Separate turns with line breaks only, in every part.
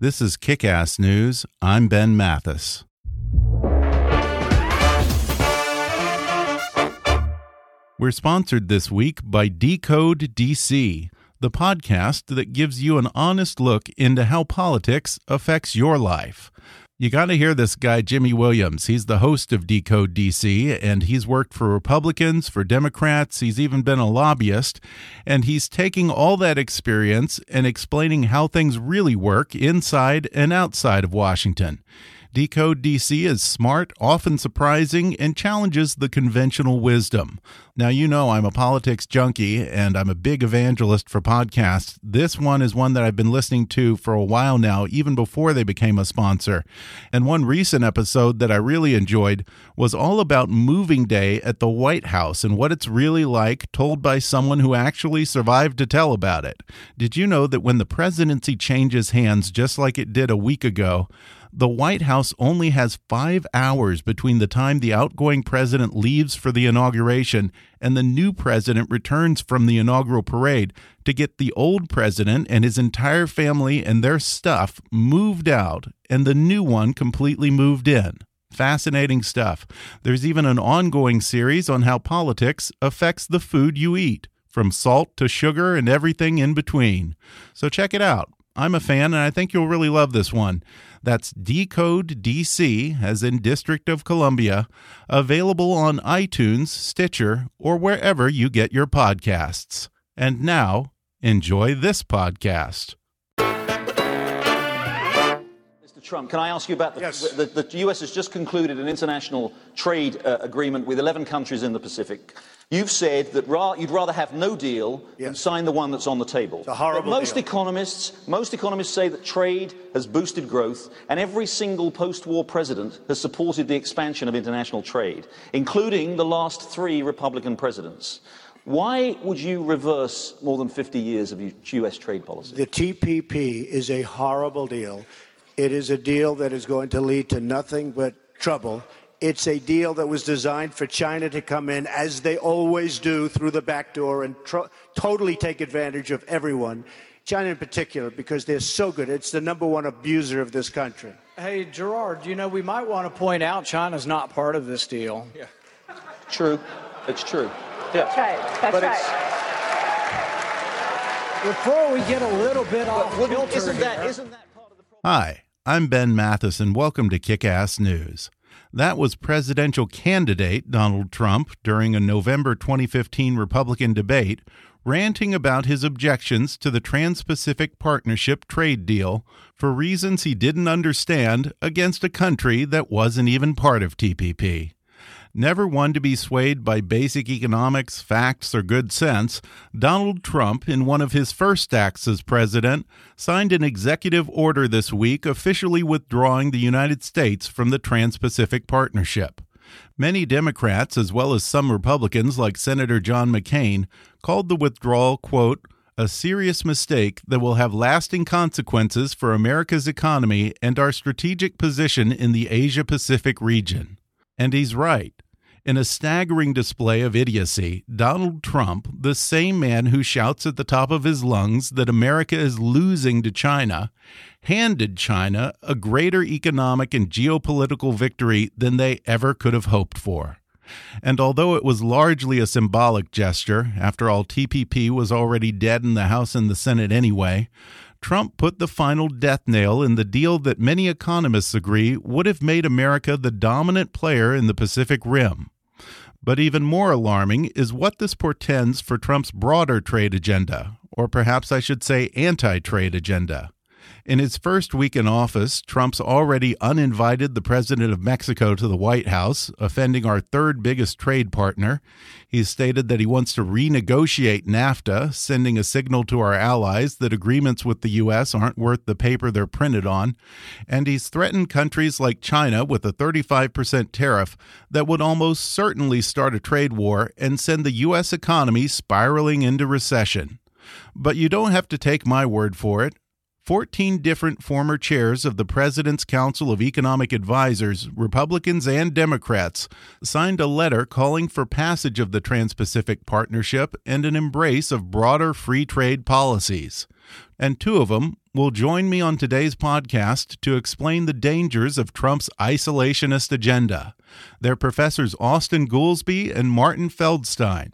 This is Kick Ass News. I'm Ben Mathis. We're sponsored this week by Decode DC, the podcast that gives you an honest look into how politics affects your life. You got to hear this guy, Jimmy Williams. He's the host of Decode DC, and he's worked for Republicans, for Democrats. He's even been a lobbyist. And he's taking all that experience and explaining how things really work inside and outside of Washington. Decode DC is smart, often surprising, and challenges the conventional wisdom. Now, you know I'm a politics junkie and I'm a big evangelist for podcasts. This one is one that I've been listening to for a while now, even before they became a sponsor. And one recent episode that I really enjoyed was all about moving day at the White House and what it's really like, told by someone who actually survived to tell about it. Did you know that when the presidency changes hands, just like it did a week ago, the White House only has five hours between the time the outgoing president leaves for the inauguration and the new president returns from the inaugural parade to get the old president and his entire family and their stuff moved out and the new one completely moved in. Fascinating stuff. There's even an ongoing series on how politics affects the food you eat, from salt to sugar and everything in between. So check it out. I'm a fan, and I think you'll really love this one. That's Decode DC, as in District of Columbia, available on iTunes, Stitcher, or wherever you get your podcasts. And now, enjoy this podcast.
Mr. Trump, can I ask you about the,
Yes.
the, the US has just concluded an international trade uh, agreement with 11 countries in the Pacific. You've said that ra- you'd rather have no deal than sign the one that's on the table.
a horrible
But most
deal.
economists, most economists say that trade has boosted growth, and every single post-war president has supported the expansion of international trade, including the last three Republican presidents. Why would you reverse more than 50 years of U.S. trade policy?
The TPP is a horrible deal. It is a deal that is going to lead to nothing but trouble. It's a deal that was designed for China to come in, as they always do, through the back door and tro- totally take advantage of everyone. China in particular, because they're so good. It's the number one abuser of this country.
Hey, Gerard, you know, we might want to point out China's not part of this deal. Yeah.
True. It's true. Yeah.
That's right. That's
But
right.
it's-
Before we get a little bit off kilter
isn't that,
here,
isn't that part of the problem?
Hi, I'm Ben Mathis, and welcome to Kick Ass News. That was presidential candidate Donald Trump during a November 2015 Republican debate, ranting about his objections to the Trans Pacific Partnership trade deal for reasons he didn't understand against a country that wasn't even part of TPP. Never one to be swayed by basic economics, facts, or good sense, Donald Trump, in one of his first acts as president, signed an executive order this week officially withdrawing the United States from the Trans Pacific Partnership. Many Democrats, as well as some Republicans like Senator John McCain, called the withdrawal, quote, a serious mistake that will have lasting consequences for America's economy and our strategic position in the Asia Pacific region. And he's right. In a staggering display of idiocy, Donald Trump, the same man who shouts at the top of his lungs that America is losing to China, handed China a greater economic and geopolitical victory than they ever could have hoped for. And although it was largely a symbolic gesture, after all, TPP was already dead in the House and the Senate anyway, Trump put the final death nail in the deal that many economists agree would have made America the dominant player in the Pacific Rim. But even more alarming is what this portends for Trump's broader trade agenda, or perhaps I should say anti trade agenda. In his first week in office, Trump's already uninvited the president of Mexico to the White House, offending our third biggest trade partner. He's stated that he wants to renegotiate NAFTA, sending a signal to our allies that agreements with the U.S. aren't worth the paper they're printed on. And he's threatened countries like China with a 35% tariff that would almost certainly start a trade war and send the U.S. economy spiraling into recession. But you don't have to take my word for it. 14 different former chairs of the President's Council of Economic Advisers, Republicans and Democrats, signed a letter calling for passage of the Trans Pacific Partnership and an embrace of broader free trade policies. And two of them will join me on today's podcast to explain the dangers of Trump's isolationist agenda. They're Professors Austan Goolsbee and Martin Feldstein.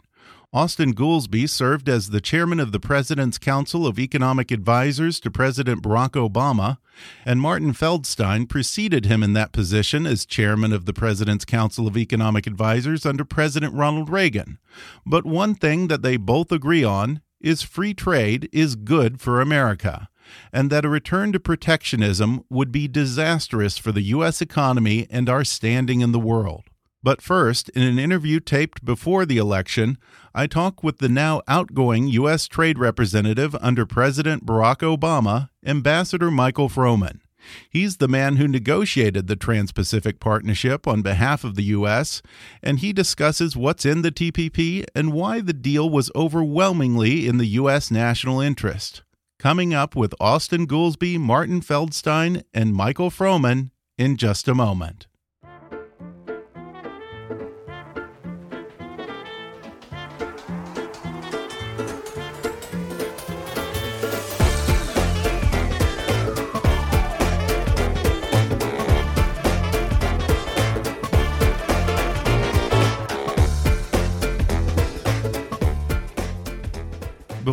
Austan Goolsbee served as the chairman of the President's Council of Economic Advisers to President Barack Obama, and Martin Feldstein preceded him in that position as chairman of the President's Council of Economic Advisers under President Ronald Reagan. But one thing that they both agree on is free trade is good for America, and that a return to protectionism would be disastrous for the U.S. economy and our standing in the world. But first, in an interview taped before the election, I talk with the now outgoing U.S. Trade Representative under President Barack Obama, Ambassador Michael Froman. He's the man who negotiated the Trans Pacific Partnership on behalf of the U.S., and he discusses what's in the TPP and why the deal was overwhelmingly in the U.S. national interest. Coming up with Austan Goolsbee, Martin Feldstein, and Michael Froman in just a moment.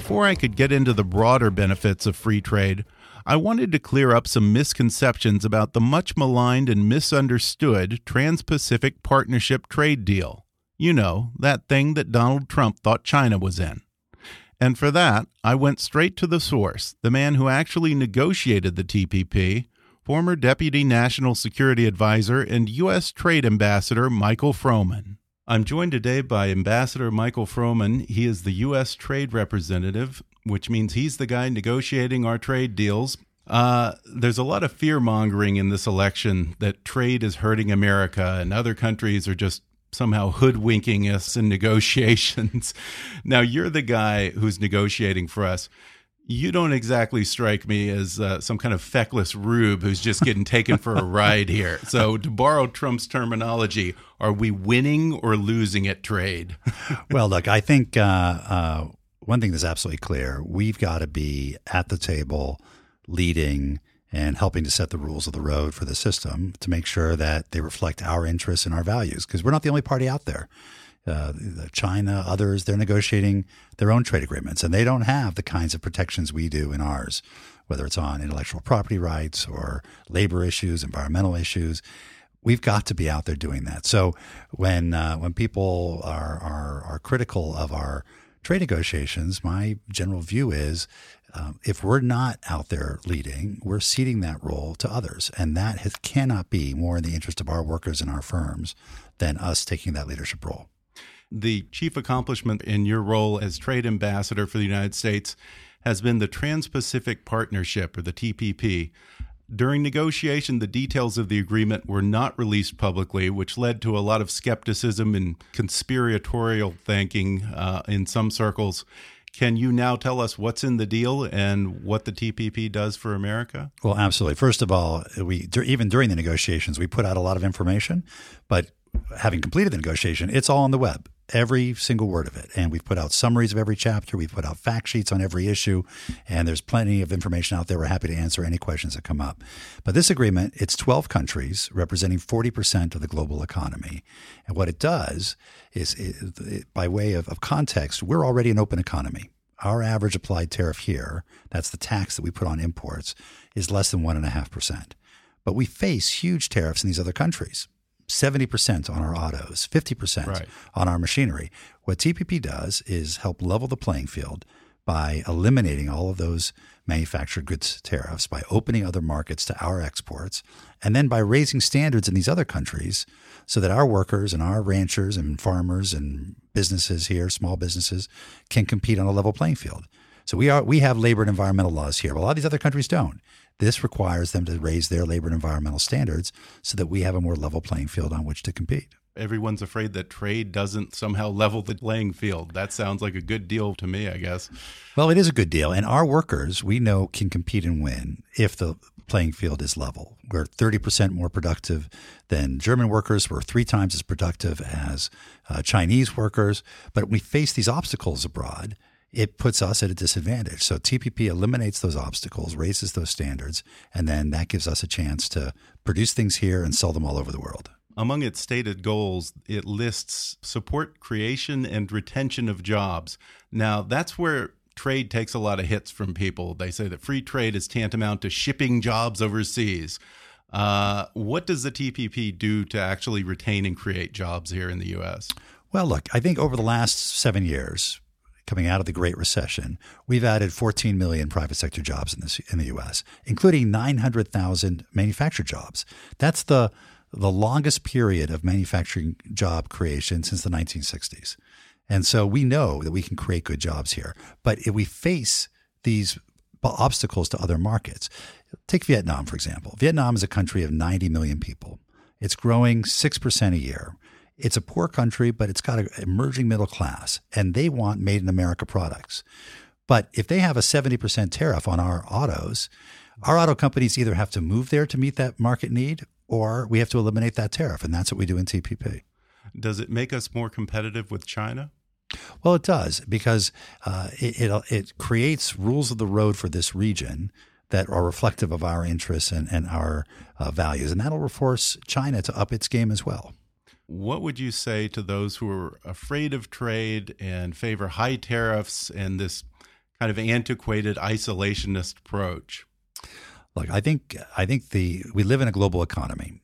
Before I could get into the broader benefits of free trade, I wanted to clear up some misconceptions about the much maligned and misunderstood Trans Pacific Partnership trade deal. You know, that thing that Donald Trump thought China was in. And for that, I went straight to the source, the man who actually negotiated the TPP, former Deputy National Security Advisor and U.S. Trade Ambassador Michael Froman. I'm joined today by Ambassador Michael Froman. He is the U.S. Trade Representative, which means he's the guy negotiating our trade deals. Uh, there's a lot of fear mongering in this election that trade is hurting America and other countries are just somehow hoodwinking us in negotiations. now, you're the guy who's negotiating for us you don't exactly strike me as uh, some kind of feckless rube who's just getting taken for a ride here. So, to borrow Trump's terminology, are we winning or losing at trade?
well, look, I think uh, uh, one thing that's absolutely clear we've got to be at the table leading and helping to set the rules of the road for the system to make sure that they reflect our interests and our values because we're not the only party out there uh, China, others, they're negotiating their own trade agreements, and they don't have the kinds of protections we do in ours, whether it's on intellectual property rights or labor issues, environmental issues. We've got to be out there doing that. So when uh, when people are, are are critical of our trade negotiations, my general view is um, if we're not out there leading, we're ceding that role to others. And that has, cannot be more in the interest of our workers and our firms than us taking that leadership role
the chief accomplishment in your role as trade ambassador for the United States has been the Trans Pacific Partnership, or the TPP. During negotiation, the details of the agreement were not released publicly, which led to a lot of skepticism and conspiratorial thinking uh, in some circles. Can you now tell us what's in the deal and what the TPP does for America?
Well, absolutely. First of all, we even during the negotiations, we put out a lot of information, but having completed the negotiation, it's all on the web. Every single word of it. And we've put out summaries of every chapter. We've put out fact sheets on every issue. And there's plenty of information out there. We're happy to answer any questions that come up. But this agreement, it's 12 countries representing 40% of the global economy. And what it does is, it, it, by way of, of context, we're already an open economy. Our average applied tariff here, that's the tax that we put on imports, is less than 1.5%. But we face huge tariffs in these other countries. 70% on our autos, 50% right. on our machinery. What TPP does is help level the playing field by eliminating all of those manufactured goods tariffs, by opening other markets to our exports, and then by raising standards in these other countries so that our workers and our ranchers and farmers and businesses here, small businesses, can compete on a level playing field. So we are we have labor and environmental laws here. But a lot of these other countries don't. This requires them to raise their labor and environmental standards so that we have a more level playing field on which to compete.
Everyone's afraid that trade doesn't somehow level the playing field. That sounds like a good deal to me, I guess.
Well, it is a good deal. And our workers, we know, can compete and win if the playing field is level. We're 30% more productive than German workers. We're three times as productive as uh, Chinese workers. But we face these obstacles abroad it puts us at a disadvantage. So TPP eliminates those obstacles, raises those standards, and then that gives us a chance to produce things here and sell them all over the world.
Among its stated goals, it lists support creation and retention of jobs. Now, that's where trade takes a lot of hits from people. They say that free trade is tantamount to shipping jobs overseas. Uh, what does the TPP do to actually retain and create jobs here in the U.S.?
Well, look, I think over the last seven years, coming out of the Great Recession, we've added 14 million private sector jobs in, this, in the U.S., including 900,000 manufactured jobs. That's the the longest period of manufacturing job creation since the 1960s. And so we know that we can create good jobs here. But if we face these obstacles to other markets, take Vietnam, for example. Vietnam is a country of 90 million people. It's growing 6% a year. It's a poor country, but it's got an emerging middle class, and they want made in America products. But if they have a 70% tariff on our autos, our auto companies either have to move there to meet that market need or we have to eliminate that tariff. And that's what we do in TPP.
Does it make us more competitive with China?
Well, it does because uh, it, it, it, creates rules of the road for this region that are reflective of our interests and, and our uh, values. And that'll force China to up its game as well.
What would you say to those who are afraid of trade and favor high tariffs and this kind of antiquated isolationist approach?
Look, I think I think the we live in a global economy,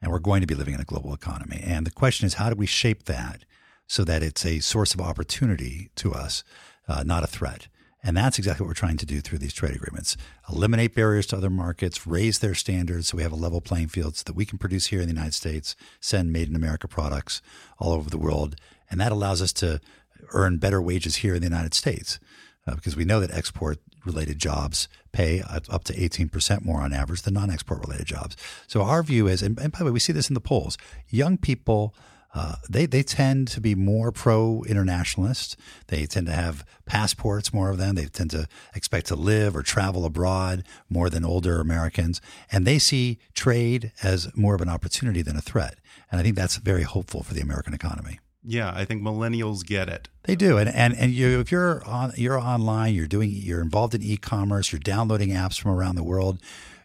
and we're going to be living in a global economy. And the question is, how do we shape that so that it's a source of opportunity to us, uh, not a threat? And that's exactly what we're trying to do through these trade agreements. Eliminate barriers to other markets, raise their standards so we have a level playing field so that we can produce here in the United States, send made in America products all over the world. And that allows us to earn better wages here in the United States uh, because we know that export related jobs pay up to 18% more on average than non export related jobs. So our view is, and, and by the way, we see this in the polls, young people uh, they they tend to be more pro internationalist. They tend to have passports, more of them. They tend to expect to live or travel abroad more than older Americans, and they see trade as more of an opportunity than a threat. And I think that's very hopeful for the American economy.
Yeah, I think millennials get it.
They do, and and and you if you're on you're online, you're doing you're involved in e-commerce, you're downloading apps from around the world.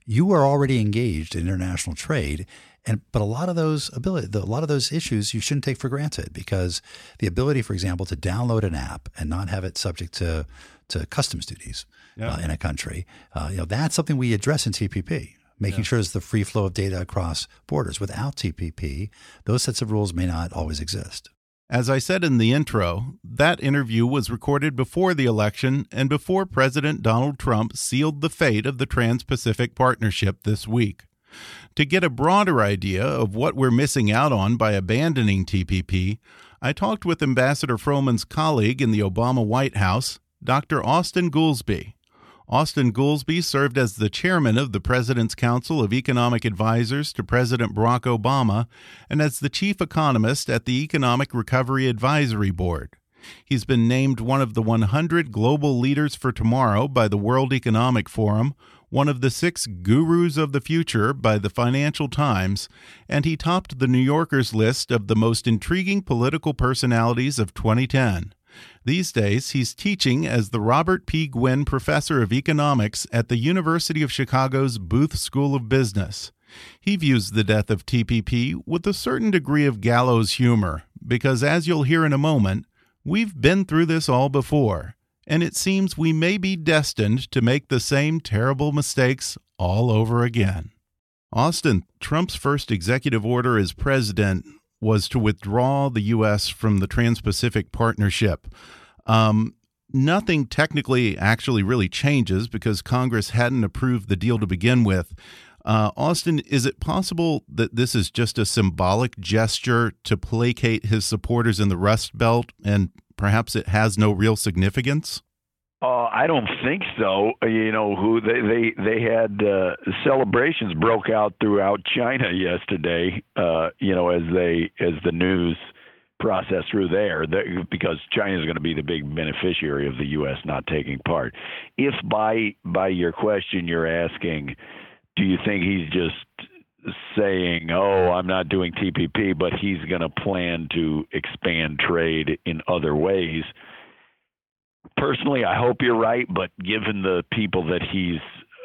You are already engaged in international trade, and but a lot of those ability, a lot of those issues, you shouldn't take for granted because the ability, for example, to download an app and not have it subject to to customs duties yeah. uh, in a country, uh, you know, that's something we address in TPP. Making yeah. sure there's the free flow of data across borders. Without TPP, those sets of rules may not always exist.
As I said in the intro, that interview was recorded before the election and before President Donald Trump sealed the fate of the Trans Pacific Partnership this week. To get a broader idea of what we're missing out on by abandoning TPP, I talked with Ambassador Froman's colleague in the Obama White House, Dr. Austan Goolsbee. Austan Goolsbee served as the chairman of the President's Council of Economic Advisers to President Barack Obama and as the chief economist at the Economic Recovery Advisory Board. He's been named one of the 100 global leaders for tomorrow by the World Economic Forum, one of the six gurus of the future by the Financial Times, and he topped the New Yorker's list of the most intriguing political personalities of 2010. These days, he's teaching as the Robert P. Gwinn Professor of Economics at the University of Chicago's Booth School of Business. He views the death of TPP with a certain degree of gallows humor, because as you'll hear in a moment, we've been through this all before, and it seems we may be destined to make the same terrible mistakes all over again. Austan, Trump's first executive order as president was to withdraw the U.S. from the Trans Pacific Partnership. Um, nothing technically actually really changes because Congress hadn't approved the deal to begin with. Uh, Austan, is it possible that this is just a symbolic gesture to placate his supporters in the Rust Belt and perhaps it has no real significance?
Uh, I don't think so. You know, who they they they had uh, celebrations broke out throughout China yesterday. Uh, you know, as they as the news process through there, that, because China is going to be the big beneficiary of the U.S. not taking part. If by by your question you're asking, do you think he's just saying, "Oh, I'm not doing TPP," but he's going to plan to expand trade in other ways? personally, I hope you're right, but given the people that he's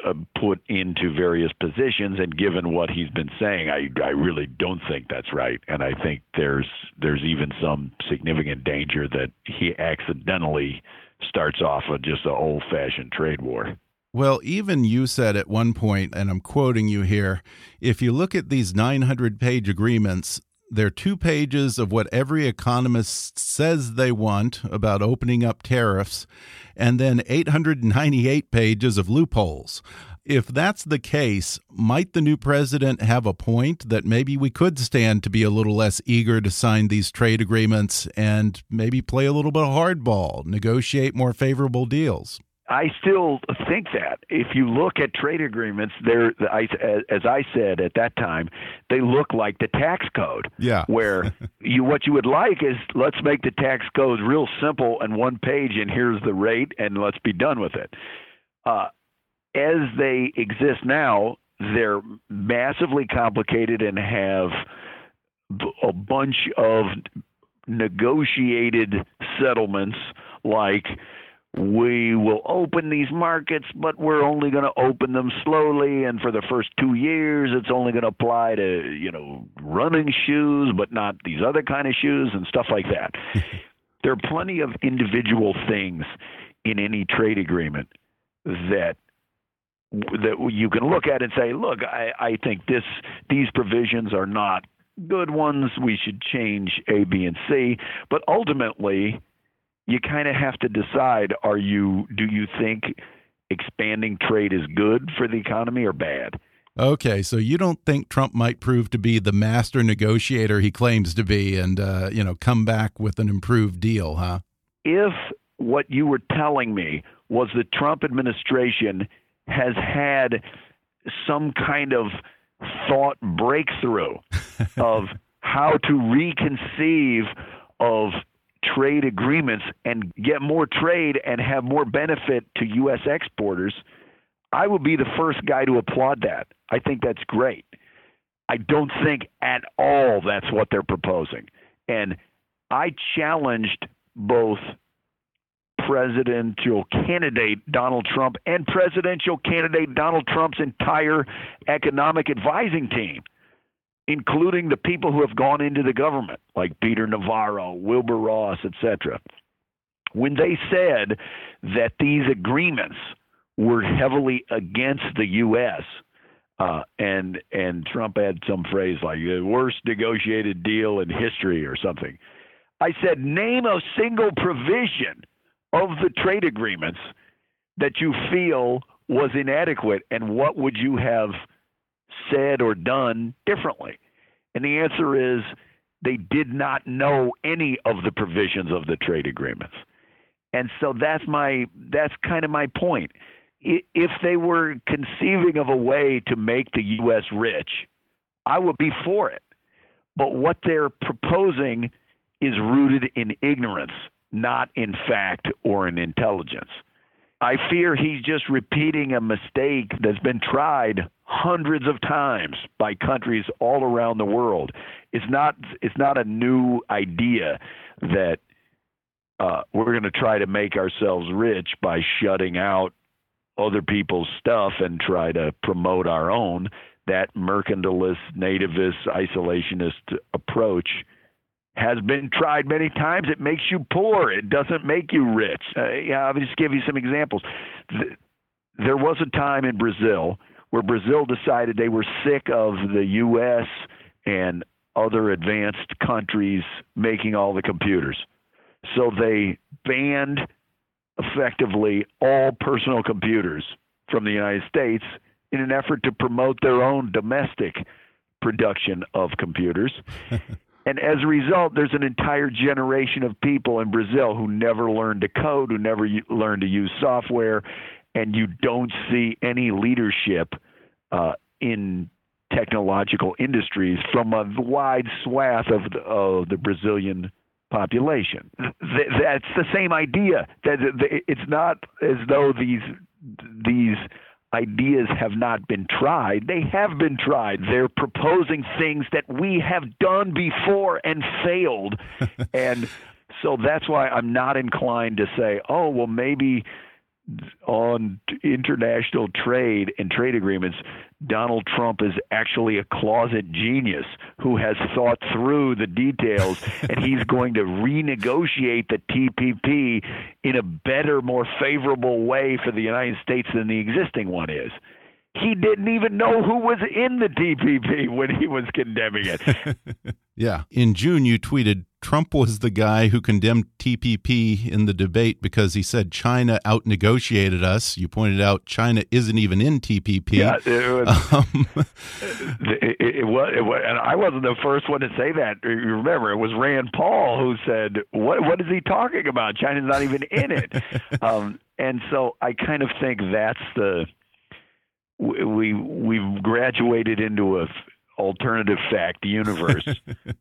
uh, put into various positions and given what he's been saying, I I really don't think that's right, and I think there's there's even some significant danger that he accidentally starts off with just an old-fashioned trade war.
Well, even you said at one point, and I'm quoting you here if you look at these 900 page agreements, they're two pages of what every economist says they want about opening up tariffs, and then 898 pages of loopholes. If that's the case, might the new president have a point that maybe we could stand to be a little less eager to sign these trade agreements and maybe play a little bit of hardball, negotiate more favorable deals?
I still think that if you look at trade agreements, they're as I said at that time, they look like the tax code.
Yeah.
Where you what you would like is let's make the tax code real simple and one page, and here's the rate, and let's be done with it. Uh, as they exist now, they're massively complicated and have a bunch of negotiated settlements like we will open these markets, but we're only going to open them slowly. And for the first two years, it's only going to apply to, you know, running shoes, but not these other kind of shoes and stuff like that. there are plenty of individual things in any trade agreement that that you can look at and say, look, I, I think this these provisions are not good ones. We should change A, B, and C. But ultimately, you kind of have to decide are you do you think expanding trade is good for the economy or bad?
Okay, so you don't think Trump might prove to be the master negotiator he claims to be, and uh, you know, come back with an improved deal, huh?
If what you were telling me was the Trump administration has had some kind of thought breakthrough of how to reconceive of trade agreements and get more trade and have more benefit to U.S. exporters, I would be the first guy to applaud that. I think that's great. I don't think at all that's what they're proposing. And I challenged both presidential candidate Donald Trump and presidential candidate Donald Trump's entire economic advising team including the people who have gone into the government, like Peter Navarro, Wilbur Ross, etc., when they said that these agreements were heavily against the U.S. Uh, and and Trump had some phrase like the worst negotiated deal in history or something. I said, name a single provision of the trade agreements that you feel was inadequate, and what would you have said or done differently? And the answer is they did not know any of the provisions of the trade agreements. And so that's my that's kind of my point. If they were conceiving of a way to make the US rich, I would be for it. But what they're proposing is rooted in ignorance, not in fact or in intelligence. I fear he's just repeating a mistake that's been tried hundreds of times by countries all around the world. It's not it's not a new idea that uh, we're going to try to make ourselves rich by shutting out other people's stuff and try to promote our own. That mercantilist, nativist, isolationist approach has been tried many times. It makes you poor. It doesn't make you rich. Uh, yeah, I'll just give you some examples. There was a time in Brazil where Brazil decided they were sick of the U.S. and other advanced countries making all the computers. So they banned effectively all personal computers from the United States in an effort to promote their own domestic production of computers. and as a result, there's an entire generation of people in Brazil who never learned to code, who never learned to use software, and you don't see any leadership uh, in technological industries from a wide swath of the, of the Brazilian population. That's the same idea. That it's not as though these these ideas have not been tried. They have been tried. They're proposing things that we have done before and failed. and so that's why I'm not inclined to say, oh, well, maybe on international trade and trade agreements, Donald Trump is actually a closet genius who has thought through the details and he's going to renegotiate the TPP in a better, more favorable way for the United States than the existing one is. He didn't even know who was in the TPP when he was condemning it.
yeah. In June, you tweeted Trump was the guy who condemned TPP in the debate because he said China outnegotiated us. You pointed out China isn't even in TPP.
Yeah, it was, um, it, it, was, it was, and I wasn't the first one to say that. You remember, it was Rand Paul who said, "What what is he talking about? China's not even in it." um, and so I kind of think that's the we we've graduated into a alternative fact universe.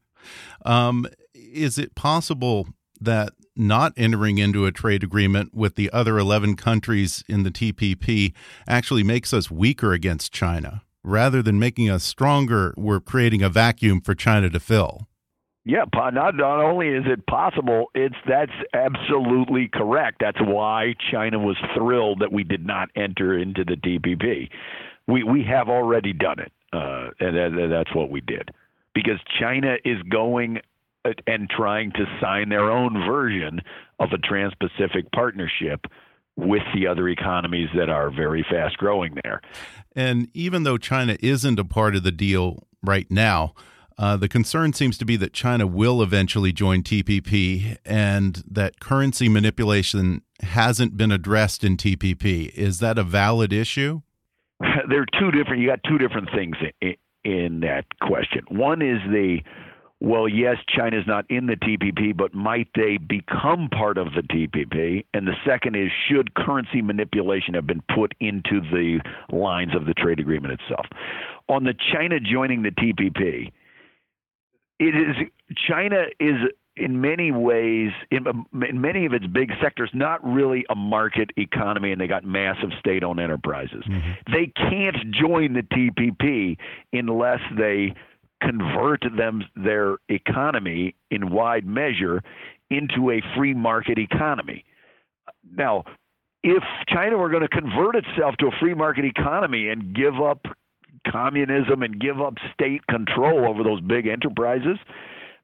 um, is it possible that not entering into a trade agreement with the other 11 countries in the TPP actually makes us weaker against China? Rather than making us stronger, we're creating a vacuum for China to fill.
Yeah, not not only is it possible, it's that's absolutely correct. That's why China was thrilled that we did not enter into the TPP. We we have already done it, uh, and, and that's what we did because China is going and trying to sign their own version of a Trans-Pacific partnership with the other economies that are very fast growing there.
And even though China isn't a part of the deal right now, uh, the concern seems to be that China will eventually join TPP and that currency manipulation hasn't been addressed in TPP. Is that a valid issue?
There are two different, you got two different things in, in that question. One is the well, yes, China's not in the TPP, but might they become part of the TPP? And the second is, should currency manipulation have been put into the lines of the trade agreement itself? On the China joining the TPP, it is China is in many ways, in, in many of its big sectors, not really a market economy, and they got massive state-owned enterprises. Mm-hmm. They can't join the TPP unless they convert them their economy in wide measure into a free market economy. Now, if China were going to convert itself to a free market economy and give up communism and give up state control over those big enterprises,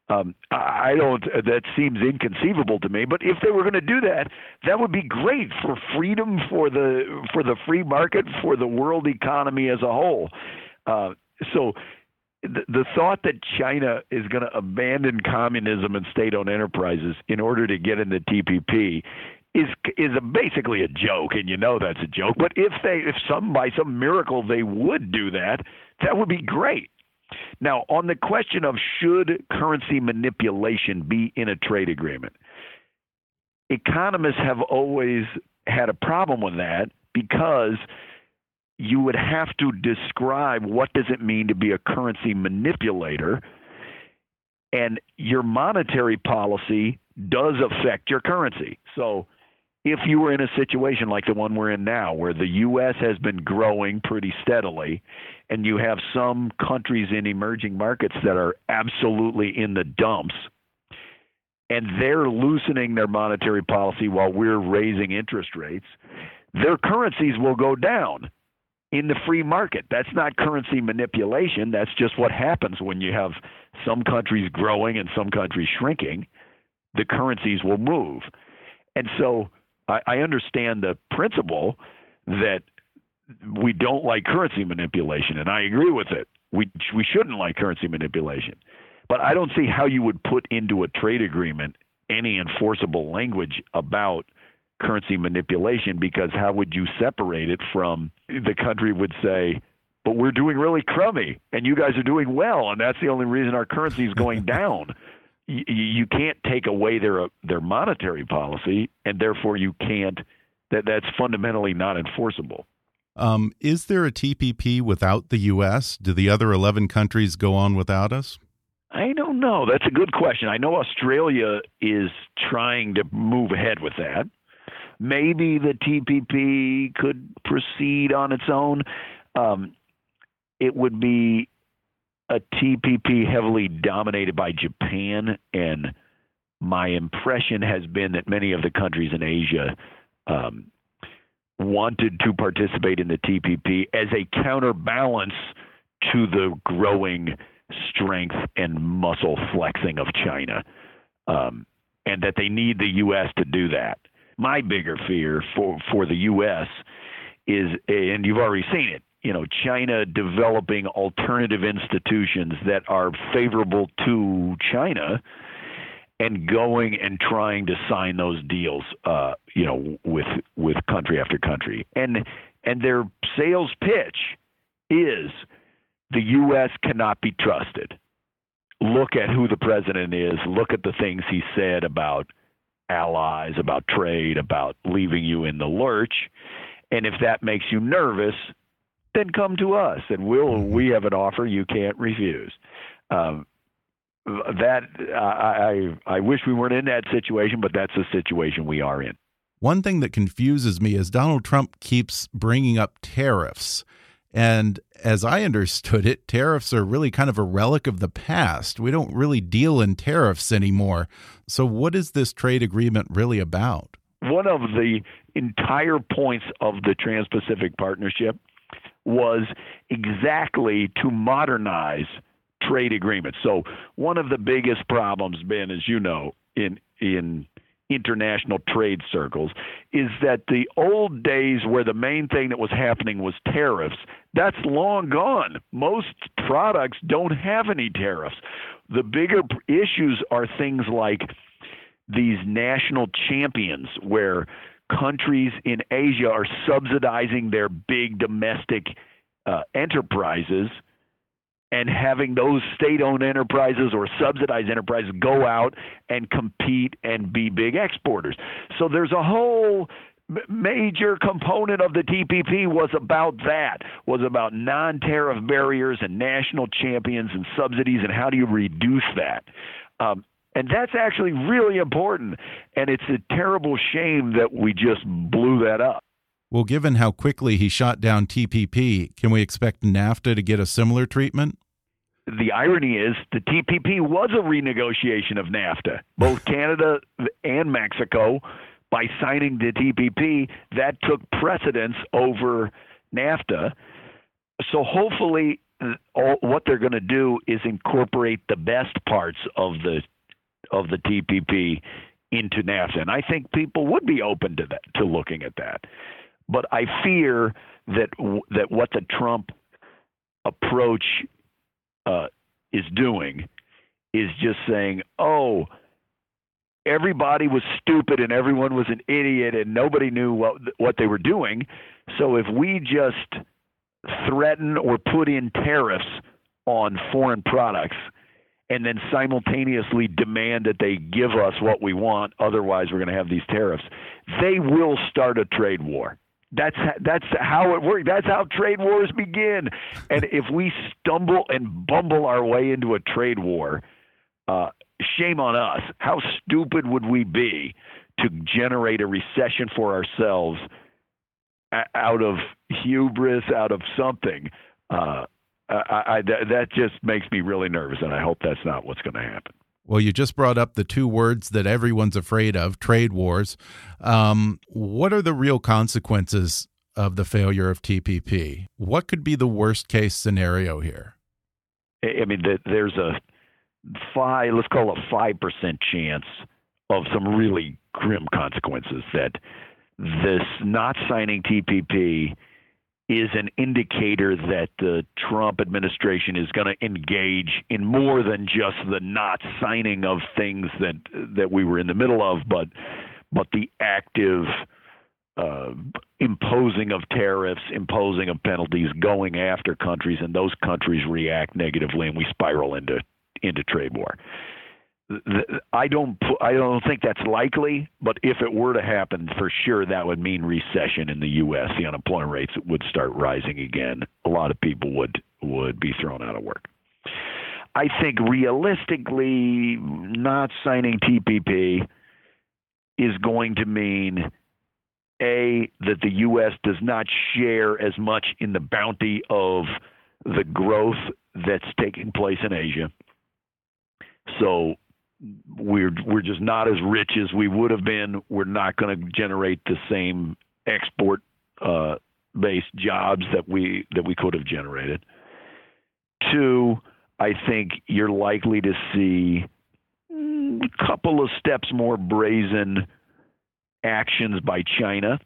um, I don't. That seems inconceivable to me. But if they were going to do that, that would be great for freedom, for the for the free market, for the world economy as a whole. Uh, so the, the thought that China is going to abandon communism and state-owned enterprises in order to get in the TPP is is a, basically a joke, and you know that's a joke. But if they, if some by some miracle they would do that, that would be great. Now, on the question of should currency manipulation be in a trade agreement, economists have always had a problem with that because you would have to describe what does it mean to be a currency manipulator and your monetary policy does affect your currency so if you were in a situation like the one we're in now, where the U.S. has been growing pretty steadily, and you have some countries in emerging markets that are absolutely in the dumps, and they're loosening their monetary policy while we're raising interest rates, their currencies will go down in the free market. That's not currency manipulation. That's just what happens when you have some countries growing and some countries shrinking. The currencies will move. And so I, I understand the principle that we don't like currency manipulation, and I agree with it. We we shouldn't like currency manipulation, but I don't see how you would put into a trade agreement any enforceable language about currency manipulation because how would you separate it from the country would say, but we're doing really crummy and you guys are doing well, and that's the only reason our currency is going down. You, you can't take away their their monetary policy, and therefore you can't. That that's fundamentally not enforceable.
Um, is there a TPP without the U.S.? Do the other 11 countries go on without us?
I don't know. That's a good question. I know Australia is trying to move ahead with that. Maybe the TPP could proceed on its own. Um, it would be a TPP heavily dominated by Japan, and my impression has been that many of the countries in Asia um, wanted to participate in the TPP as a counterbalance to the growing strength and muscle flexing of China, um, and that they need the U.S. to do that. My bigger fear for for the U.S. is, and you've already seen it, you know, China developing alternative institutions that are favorable to China and going and trying to sign those deals, uh, you know, with with country after country, and and their sales pitch is the U.S. cannot be trusted. Look at who the president is. Look at the things he said about allies, about trade, about leaving you in the lurch. And if that makes you nervous, then come to us and we'll mm-hmm. we have an offer you can't refuse. Um, that I, I I wish we weren't in that situation, but that's the situation we are in.
One thing that confuses me is Donald Trump keeps bringing up tariffs. And as I understood it, tariffs are really kind of a relic of the past. We don't really deal in tariffs anymore. So, what is this trade agreement really about?
One of the entire points of the Trans Pacific Partnership was exactly to modernize trade agreements. So one of the biggest problems, Ben, as you know, in in international trade circles is that the old days where the main thing that was happening was tariffs, that's long gone. Most products don't have any tariffs. The bigger issues are things like these national champions where countries in Asia are subsidizing their big domestic uh, enterprises and having those state owned enterprises or subsidized enterprises go out and compete and be big exporters. So there's a whole major component of the TPP was about that was about non-tariff barriers and national champions and subsidies and how do you reduce that um, and that's actually really important. And it's a terrible shame that we just blew that up.
Well, given how quickly he shot down TPP, can we expect NAFTA to get a similar treatment?
The irony is the TPP was a renegotiation of NAFTA. Both Canada and Mexico, by signing the TPP, that took precedence over NAFTA. So hopefully, uh, all, what they're going to do is incorporate the best parts of the of the TPP into NAFTA, and I think people would be open to that to looking at that. But I fear that that what the Trump approach uh, is doing is just saying, "Oh, everybody was stupid and everyone was an idiot and nobody knew what what they were doing. So if we just threaten or put in tariffs on foreign products, and then simultaneously demand that they give us what we want, otherwise we're going to have these tariffs. They will start a trade war. That's that's how it works. That's how trade wars begin. And if we stumble and bumble our way into a trade war, uh, shame on us. How stupid would we be to generate a recession for ourselves out of hubris, out of something. Uh, I, I, that just makes me really nervous, and I hope that's not what's going to happen.
Well, you just brought up the two words that everyone's afraid of trade wars. Um, what are the real consequences of the failure of TPP? What could be the worst case scenario here?
I mean, there's a five, let's call it five percent chance of some really grim consequences that this not signing TPP is an indicator that the Trump administration is going to engage in more than just the not signing of things that that we were in the middle of, but but the active uh, imposing of tariffs, imposing of penalties, going after countries, and those countries react negatively, and we spiral into into trade war. I don't I don't think that's likely, but if it were to happen, for sure that would mean recession in the U.S. The unemployment rates would start rising again. A lot of people would would be thrown out of work. I think realistically, not signing TPP is going to mean a that the U.S. does not share as much in the bounty of the growth that's taking place in Asia. So we're we're just not as rich as we would have been. We're not going to generate the same export uh, based jobs that we that we could have generated. Two, I think you're likely to see a couple of steps more brazen actions by China.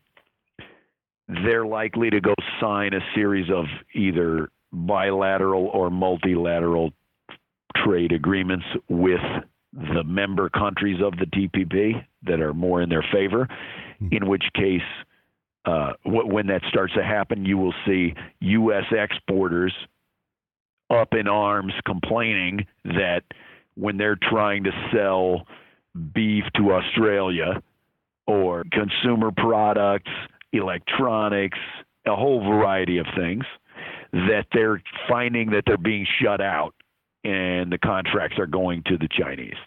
They're likely to go sign a series of either bilateral or multilateral trade agreements with the member countries of the TPP that are more in their favor, hmm. in which case, uh, when that starts to happen, you will see U.S. exporters up in arms complaining that when they're trying to sell beef to Australia or consumer products, electronics, a whole variety of things, that they're finding that they're being shut out and the contracts are going to the Chinese.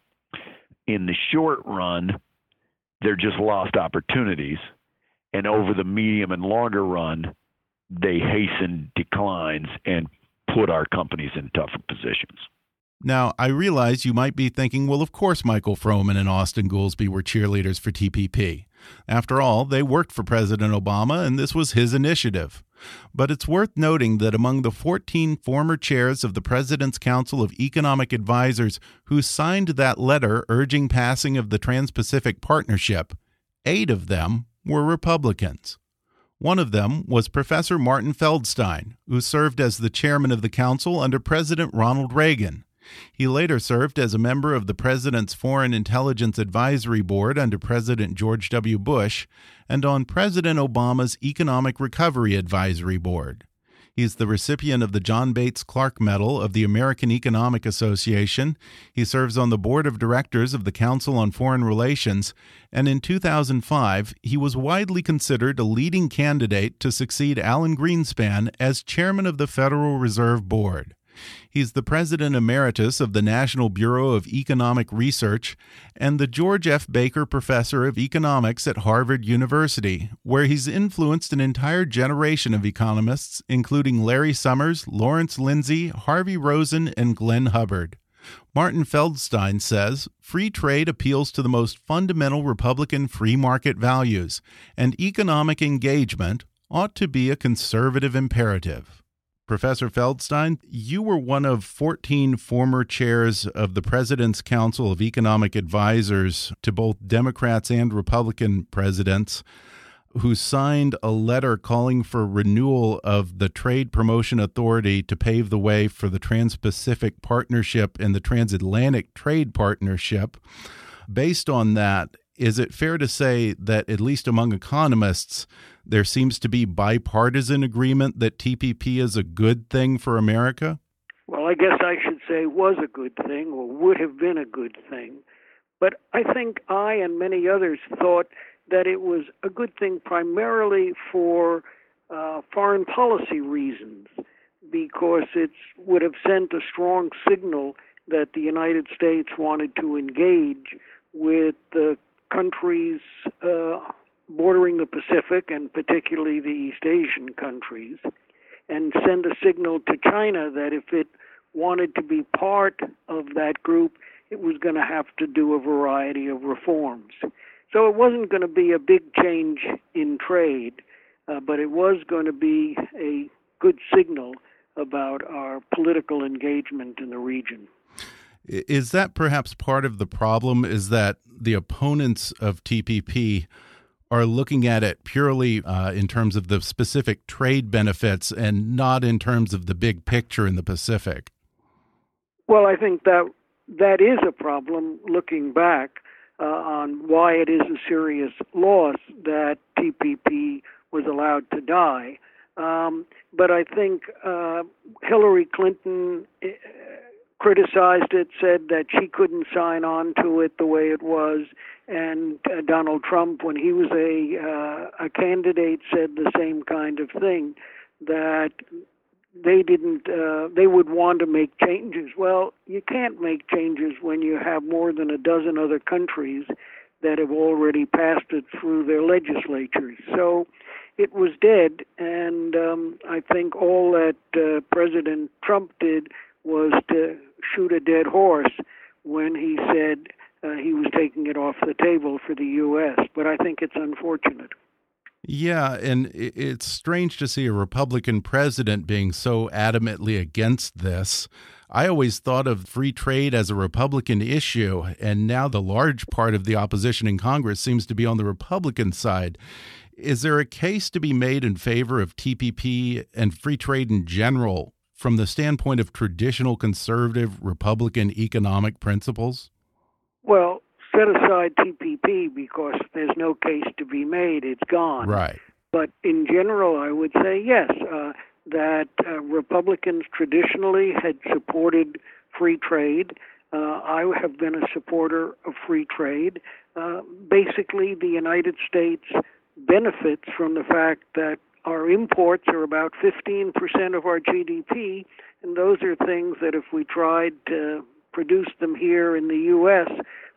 In the short run, they're just lost opportunities. And over the medium and longer run, they hasten declines and put our companies in tougher positions.
Now, I realize you might be thinking, well, of course Michael Froman and Austan Goolsbee were cheerleaders for TPP. After all, they worked for President Obama, and this was his initiative. But it's worth noting that among the 14 former chairs of the President's Council of Economic Advisers who signed that letter urging passing of the Trans Pacific Partnership, eight of them were Republicans. One of them was Professor Martin Feldstein, who served as the chairman of the council under President Ronald Reagan. He later served as a member of the President's Foreign Intelligence Advisory Board under President George W. Bush and on President Obama's Economic Recovery Advisory Board. He is the recipient of the John Bates Clark Medal of the American Economic Association. He serves on the board of directors of the Council on Foreign Relations, and in 2005, he was widely considered a leading candidate to succeed Alan Greenspan as chairman of the Federal Reserve Board. He's the president emeritus of the National Bureau of Economic Research and the George F. Baker Professor of Economics at Harvard University, where he's influenced an entire generation of economists, including Larry Summers, Lawrence Lindsay, Harvey Rosen, and Glenn Hubbard. Martin Feldstein says free trade appeals to the most fundamental Republican free market values, and economic engagement ought to be a conservative imperative. Professor Feldstein, you were one of 14 former chairs of the President's Council of Economic Advisers to both Democrats and Republican presidents who signed a letter calling for renewal of the Trade Promotion Authority to pave the way for the Trans Pacific Partnership and the Transatlantic Trade Partnership. Based on that, is it fair to say that, at least among economists, there seems to be bipartisan agreement that TPP is a good thing for America?
Well, I guess I should say was a good thing or would have been a good thing. But I think I and many others thought that it was a good thing primarily for uh, foreign policy reasons, because it would have sent a strong signal that the United States wanted to engage with the countries Pacific and particularly the East Asian countries and send a signal to China that if it wanted to be part of that group, it was going to have to do a variety of reforms. So it wasn't going to be a big change in trade, uh, but it was going to be a good signal about our political engagement in the region.
Is that perhaps part of the problem? Is that the opponents of TPP are looking at it purely uh, in terms of the specific trade benefits and not in terms of the big picture in the Pacific?
Well, I think that that is a problem looking back uh, on why it is a serious loss that TPP was allowed to die. Um, but I think uh, Hillary Clinton uh, criticized it, said that she couldn't sign on to it the way it was, and uh, Donald Trump, when he was a uh, a candidate, said the same kind of thing that they didn't uh, they would want to make changes. Well you can't make changes when you have more than a dozen other countries that have already passed it through their legislatures. So it was dead and um, i think all that uh, president trump did was to shoot a dead horse when he said uh, he was taking it off the table for the us but i think it's unfortunate
yeah, and it's strange to see a Republican president being so adamantly against this. I always thought of free trade as a Republican issue, and now the large part of the opposition in Congress seems to be on the Republican side. Is there a case to be made in favor of TPP and free trade in general from the standpoint of traditional conservative Republican economic principles?
Well, set aside TPP because there's no case to be made. It's gone.
Right.
But in general, I would say yes, uh, that uh, Republicans traditionally had supported free trade. Uh, I have been a supporter of free trade. Uh, basically, the United States benefits from the fact that our imports are about 15% of our GDP, and those are things that if we tried to produce them here in the U.S.,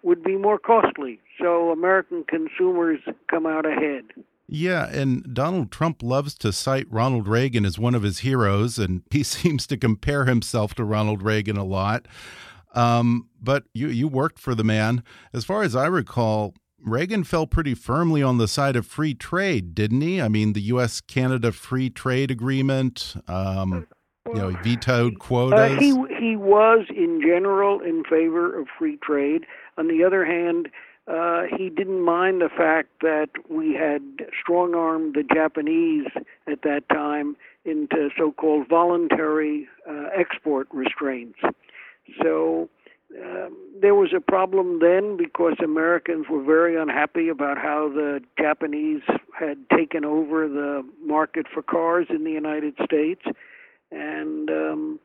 would be more costly. So American consumers come out ahead.
Yeah, and Donald Trump loves to cite Ronald Reagan as one of his heroes, and he seems to compare himself to Ronald Reagan a lot. Um, but you you worked for the man. As far as I recall, Reagan fell pretty firmly on the side of free trade, didn't he? I mean, the U.S. Canada Free Trade Agreement. Um, you know, he vetoed quotas.
Uh, he he was in general in favor of free trade. On the other hand, uh, he didn't mind the fact that we had strong armed the Japanese at that time into so called voluntary uh, export restraints. So um, there was a problem then because Americans were very unhappy about how the Japanese had taken over the market for cars in the United States. And um,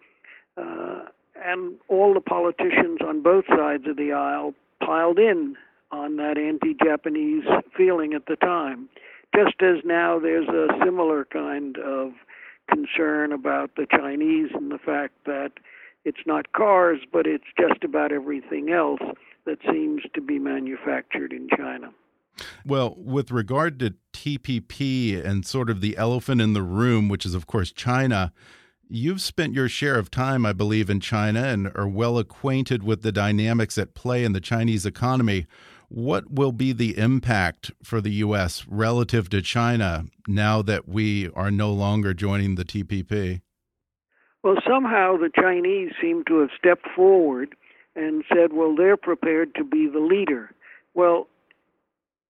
uh, and all the politicians on both sides of the aisle piled in on that anti-Japanese feeling at the time. Just as now there's a similar kind of concern about the Chinese and the fact that it's not cars, but it's just about everything else that seems to be manufactured in China.
Well, with regard to TPP and sort of the elephant in the room, which is, of course, China, You've spent your share of time, I believe, in China and are well acquainted with the dynamics at play in the Chinese economy. What will be the impact for the U.S. relative to China now that we are no longer joining the TPP?
Well, somehow the Chinese seem to have stepped forward and said, well, they're prepared to be the leader. Well,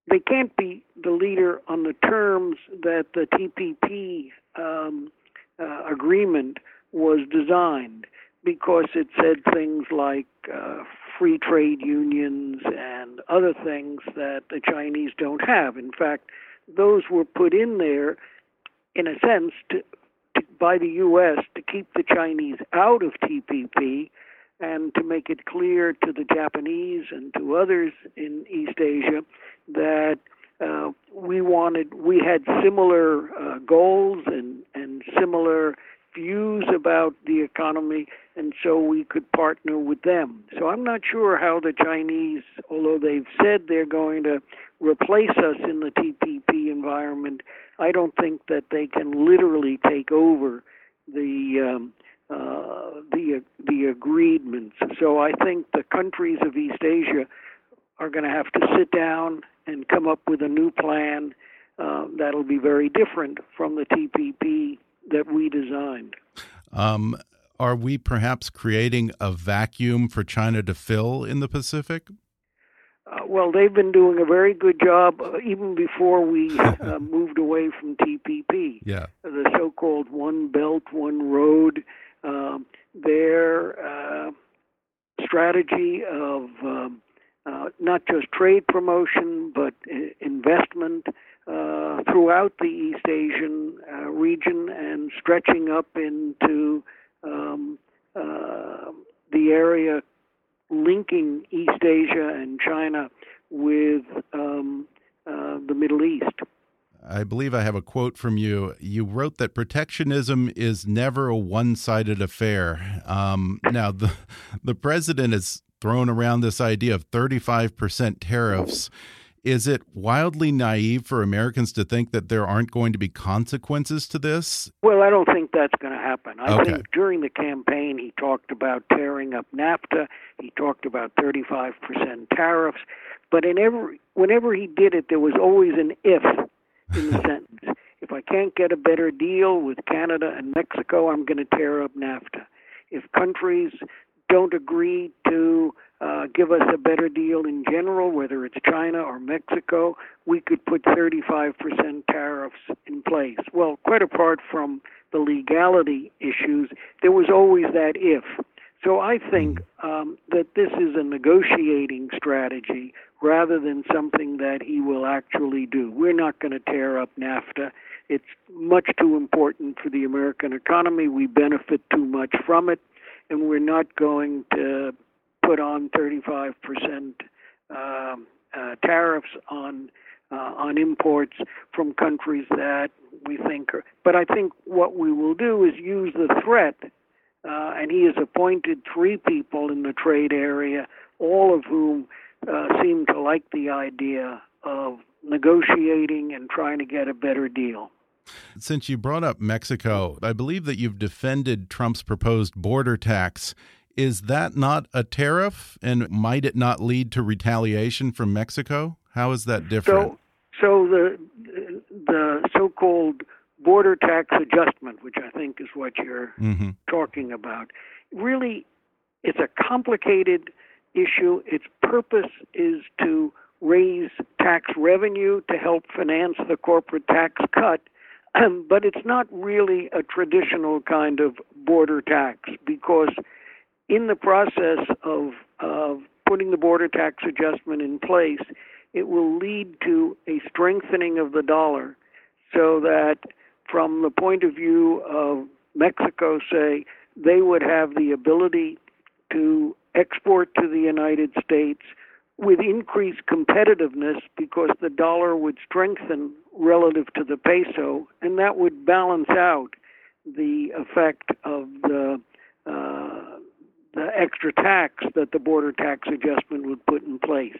they can't be the leader on the terms that the TPP um, uh, agreement was designed because it said things like uh, free trade unions and other things that the Chinese don't have. In fact, those were put in there in a sense to, to, by the U.S. to keep the Chinese out of TPP and to make it clear to the Japanese and to others in East Asia that uh, we wanted we had similar uh, goals and and similar views about the economy, and so we could partner with them. So I'm not sure how the Chinese, although they've said they're going to replace us in the TPP environment, I don't think that they can literally take over the um, uh, the the agreements. So I think the countries of East Asia are going to have to sit down and come up with a new plan uh, that'll be very different from the TPP that we designed.
Um, are we perhaps creating a vacuum for China to fill in the Pacific?
Uh, well, they've been doing a very good job uh, even before we uh, moved away from TPP.
Yeah.
The so called One Belt, One Road. Um, their uh, strategy of um, uh, not just trade promotion, but investment uh, throughout the East Asian uh, region and stretching up into um, uh, the area linking East Asia and China with um, uh, the Middle East.
I believe I have a quote from you. You wrote that protectionism is never a one-sided affair. Um, now, the the president has thrown around this idea of 35% tariffs. Is it wildly naive for Americans to think that there aren't going to be consequences to this?
Well, I don't think that's going to happen. I
Okay.
think during the campaign he talked about tearing up NAFTA. He talked about 35% tariffs. But in every, whenever he did it, there was always an if in the sentence. If I can't get a better deal with Canada and Mexico, I'm going to tear up NAFTA. If countries don't agree to uh, give us a better deal in general, whether it's China or Mexico, we could put 35% tariffs in place. Well, quite apart from the legality issues, there was always that if. So I think um, that this is a negotiating strategy rather than something that he will actually do. We're not going to tear up NAFTA. It's much too important for the American economy. We benefit too much from it, and we're not going to put on 35% um, uh, tariffs on uh, on imports from countries that we think are. But I think what we will do is use the threat, uh, and he has appointed three people in the trade area, all of whom uh, seem to like the idea of negotiating and trying to get a better deal.
Since you brought up Mexico, I believe that you've defended Trump's proposed border tax. Is that not a tariff? And might it not lead to retaliation from Mexico? How is that different?
So, so the the so-called border tax adjustment, which I think is what you're
hmm
talking about, really, it's a complicated issue. Its purpose is to raise tax revenue to help finance the corporate tax cut, but it's not really a traditional kind of border tax because in the process of of putting the border tax adjustment in place, it will lead to a strengthening of the dollar so that from the point of view of Mexico, say, they would have the ability to export to the United States with increased competitiveness because the dollar would strengthen relative to the peso, and that would balance out the effect of the uh, the extra tax that the border tax adjustment would put in place.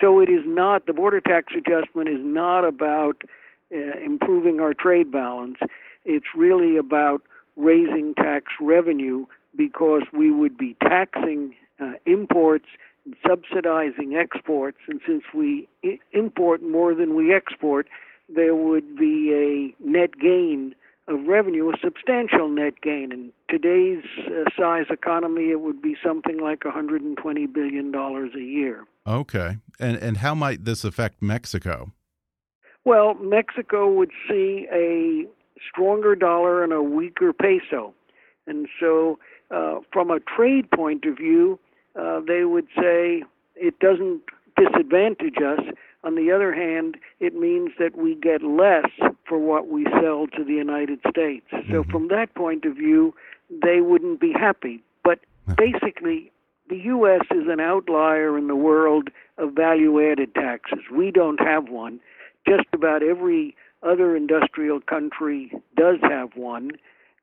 So it is not the border tax adjustment is not about uh, improving our trade balance. It's really about raising tax revenue because we would be taxing uh, imports and subsidizing exports. And since we I- import more than we export, there would be a net gain of revenue, a substantial net gain. In today's uh, size economy, it would be something like $120 billion a year.
Okay. And and how might this affect Mexico?
Well, Mexico would see a stronger dollar and a weaker peso. And so, uh, from a trade point of view, uh, they would say it doesn't disadvantage us. On the other hand, it means that we get less for what we sell to the United States. So, mm-hmm. from that point of view, they wouldn't be happy. But basically, the U.S. is an outlier in the world of value added taxes. We don't have one. Just about every other industrial country does have one.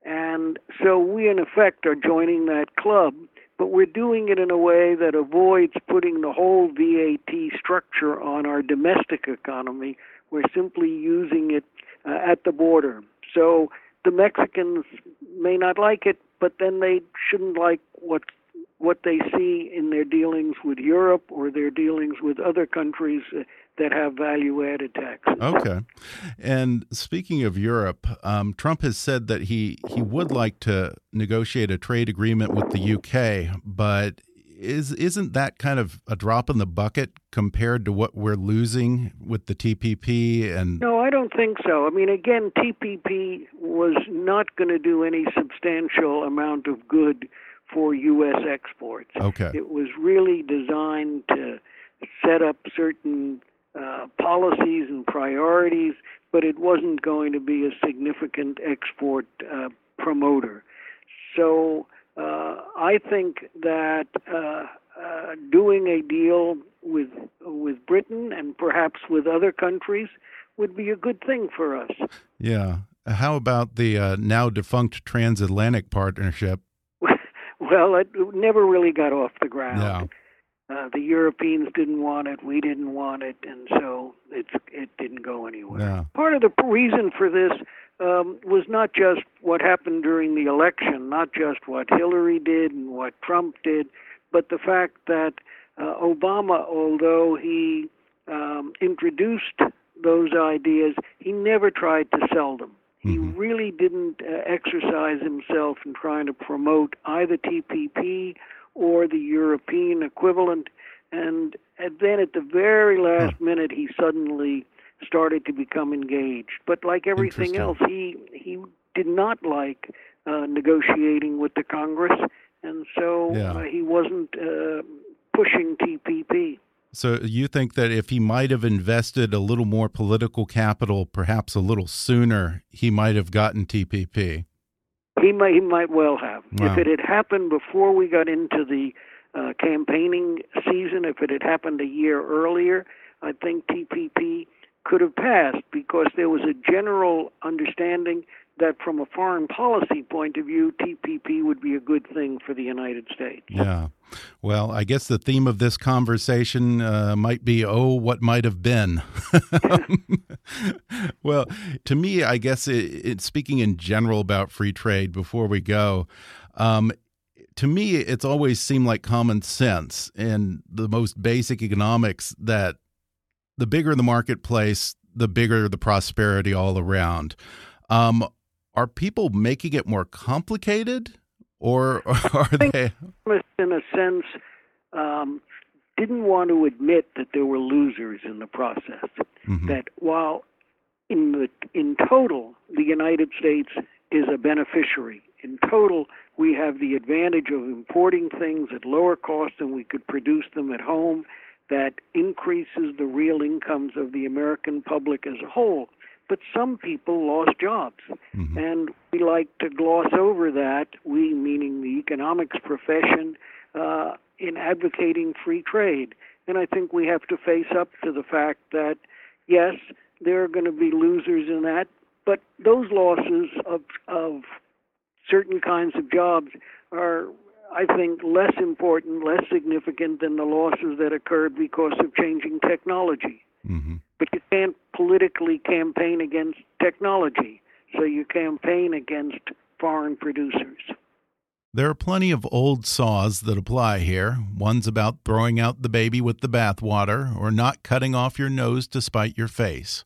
And so we, in effect, are joining that club, but we're doing it in a way that avoids putting the whole VAT structure on our domestic economy. We're simply using it uh, at the border. So the Mexicans may not like it, but then they shouldn't like what what they see in their dealings with Europe or their dealings with other countries uh, that have value added taxes.
Okay. And speaking of Europe, um, Trump has said that he, he would like to negotiate a trade agreement with the UK, but is isn't that kind of a drop in the bucket compared to what we're losing with the TPP and
No, I don't think so. I mean again TPP was not going to do any substantial amount of good for US exports.
Okay.
It was really designed to set up certain uh, policies and priorities, but it wasn't going to be a significant export uh, promoter. So uh, I think that uh, uh, doing a deal with with Britain and perhaps with other countries would be a good thing for us.
Yeah. How about the uh, now defunct transatlantic partnership?
well, it never really got off the ground.
Yeah.
Uh, the Europeans didn't want it, we didn't want it, and so it's it didn't go anywhere. Part of the reason for this um, was not just what happened during the election, not just what Hillary did and what Trump did, but the fact that uh, Obama, although he um, introduced those ideas, he never tried to sell them. He really didn't uh, exercise himself in trying to promote either TPP or the European equivalent. And, and then at the very last minute, he suddenly started to become engaged. But like everything else, he he did not like uh, negotiating with the Congress, and so
Yeah.
uh, he wasn't uh, pushing TPP.
So you think that if he might have invested a little more political capital, perhaps a little sooner, he might have gotten TPP?
He might he might well have.
Wow.
If it had happened before we got into the uh, campaigning season, if it had happened a year earlier, I think TPP could have passed because there was a general understanding that from a foreign policy point of view, TPP would be a good thing for the United States.
Yeah. Well, I guess the theme of this conversation uh, might be, oh, what might have been. well, to me, I guess it, it, speaking in general about free trade before we go, um, to me, it's always seemed like common sense and the most basic economics that the bigger the marketplace, the bigger the prosperity all around. Um, are people making it more complicated, or are they?
In a sense, um, didn't want to admit that there were losers in the process.
Mm-hmm.
That while in the in total the United States is a beneficiary. In total, we have the advantage of importing things at lower cost than we could produce them at home. That increases the real incomes of the American public as a whole but some people lost jobs.
Mm-hmm.
And we like to gloss over that, we meaning the economics profession, uh, in advocating free trade. And I think we have to face up to the fact that, yes, there are going to be losers in that, but those losses of, of certain kinds of jobs are, I think, less important, less significant than the losses that occurred because of changing technology.
Mm-hmm.
But you can't politically campaign against technology, so you campaign against foreign producers.
There are plenty of old saws that apply here. One's about throwing out the baby with the bathwater or not cutting off your nose to spite your face.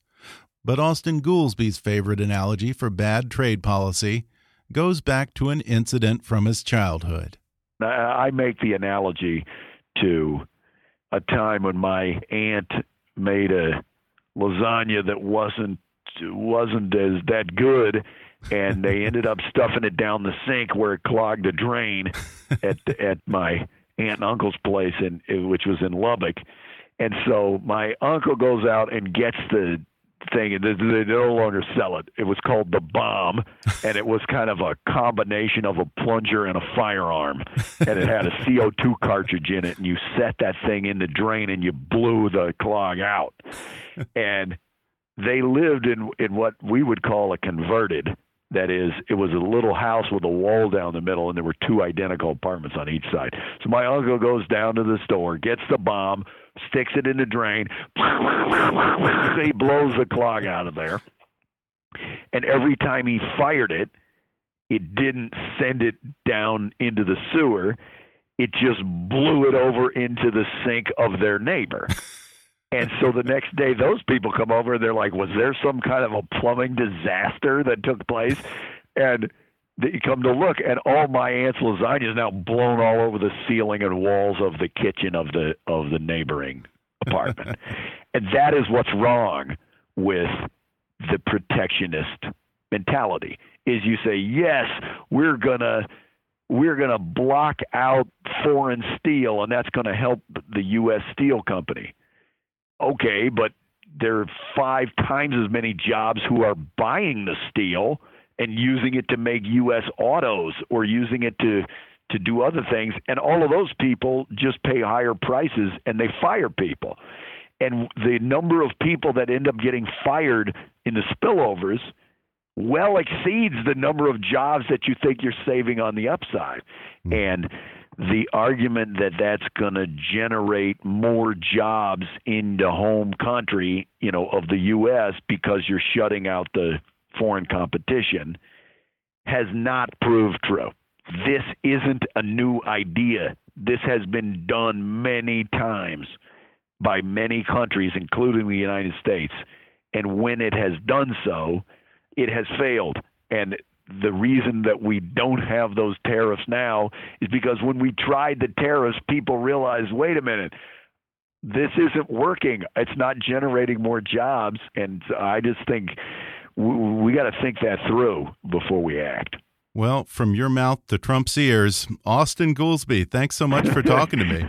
But Austan Goolsbee's favorite analogy for bad trade policy goes back to an incident from his childhood.
I make the analogy to a time when my aunt made a lasagna that wasn't wasn't as that good and they ended up stuffing it down the sink where it clogged a drain at at my aunt and uncle's place in which was in Lubbock. And so my uncle goes out and gets the thing and they, they no longer sell it. It was called the bomb and it was kind of a combination of a plunger and a firearm and it had a CO2 cartridge in it and you set that thing in the drain and you blew the clog out. And they lived in in what we would call a converted That is, it was a little house with a wall down the middle, and there were two identical apartments on each side. So my uncle goes down to the store, gets the bomb, sticks it in the drain, he blows the clog out of there. And every time he fired it, it didn't send it down into the sewer. It just blew it over into the sink of their neighbor. And so the next day, those people come over and they're like, "Was there some kind of a plumbing disaster that took place?" And they come to look, and all my aunt's lasagna is now blown all over the ceiling and walls of the kitchen of the of the neighboring apartment. and that is what's wrong with the protectionist mentality. Is you say, "Yes, we're gonna." We're going to block out foreign steel, and that's going to help the U.S. Steel Company okay, but there are five times as many jobs who are buying the steel and using it to make U.S. autos or using it to to do other things, and all of those people just pay higher prices and they fire people. And the number of people that end up getting fired in the spillovers well exceeds the number of jobs that you think you're saving on the upside. Mm-hmm. And the argument that that's going to generate more jobs in the home country, you know, of the U.S. because you're shutting out the foreign competition has not proved true. This isn't a new idea. This has been done many times by many countries, including the United States. And when it has done so, it has failed. And the reason that we don't have those tariffs now is because when we tried the tariffs, people realized, wait a minute, this isn't working. It's not generating more jobs. And I just think we, we got to think that through before we act.
Well, from your mouth to Trump's ears, Austan Goolsbee, thanks so much for talking to me.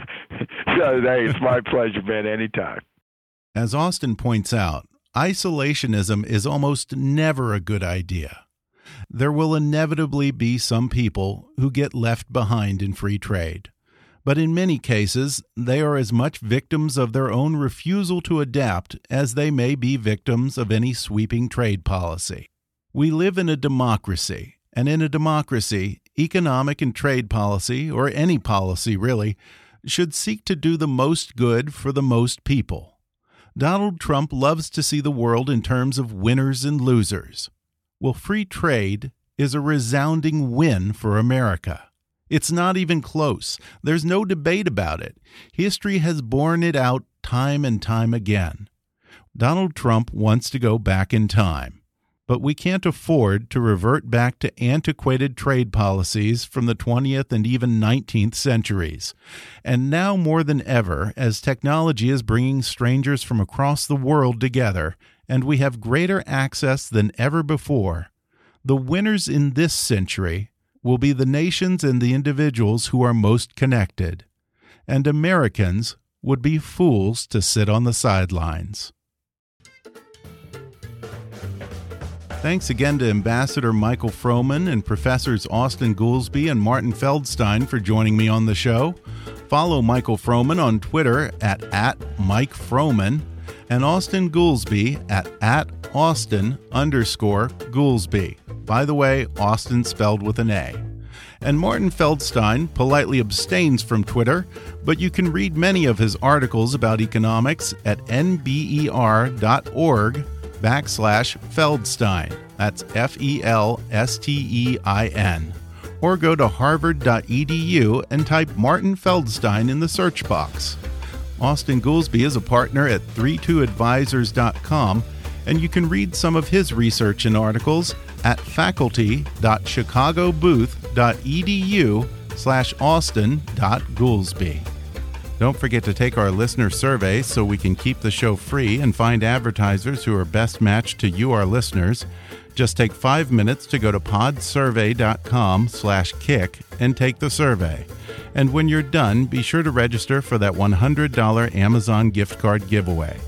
so, hey, it's my pleasure, man, anytime.
As Austan points out, isolationism is almost never a good idea there will inevitably be some people who get left behind in free trade. But in many cases, they are as much victims of their own refusal to adapt as they may be victims of any sweeping trade policy. We live in a democracy, and in a democracy, economic and trade policy, or any policy really, should seek to do the most good for the most people. Donald Trump loves to see the world in terms of winners and losers. Well, free trade is a resounding win for America. It's not even close. There's no debate about it. History has borne it out time and time again. Donald Trump wants to go back in time. But we can't afford to revert back to antiquated trade policies from the 20th and even 19th centuries. And now more than ever, as technology is bringing strangers from across the world together, and we have greater access than ever before, the winners in this century will be the nations and the individuals who are most connected, and Americans would be fools to sit on the sidelines. Thanks again to Ambassador Michael Froman and Professors Austan Goolsbee and Martin Feldstein for joining me on the show. Follow Michael Froman on Twitter at, at Mike Froman and Austan Goolsbee at, at Austan underscore Goolsbee. By the way, Austan spelled with an A. And Martin Feldstein politely abstains from Twitter, but you can read many of his articles about economics at nber.org backslash Feldstein. That's F E L S T E I N. Or go to harvard.edu and type Martin Feldstein in the search box. Austan Goolsbee is a partner at 32advisors.com, and you can read some of his research and articles at faculty.chicagobooth.edu slash austan.goolsbee. Don't forget to take our listener survey so we can keep the show free and find advertisers who are best matched to you, our listeners. Just take five minutes to go to podsurvey.com slash kick and take the survey. And when you're done, be sure to register for that $100 Amazon gift card giveaway.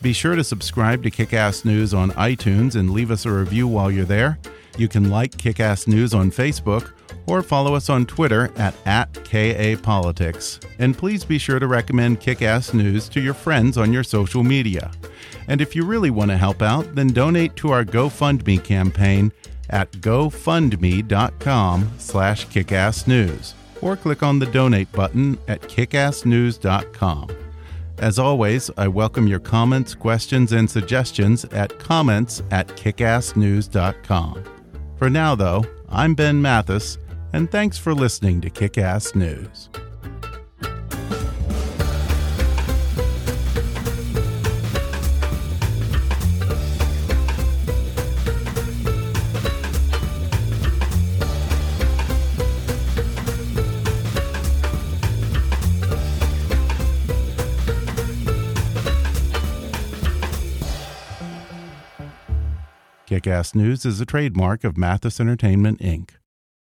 Be sure to subscribe to Kickass News on iTunes and leave us a review while you're there. You can like Kickass News on Facebook or follow us on Twitter at, at KAPolitics. And please be sure to recommend Kickass News to your friends on your social media. And if you really want to help out, then donate to our GoFundMe campaign at gofundme.com slash kickassnews or click on the donate button at kickassnews.com. As always, I welcome your comments, questions, and suggestions at comments at kickassnews.com. For now, though, I'm Ben Mathis, and thanks for listening to Kickass News. Kick Ass News is a trademark of Mathis Entertainment, Inc.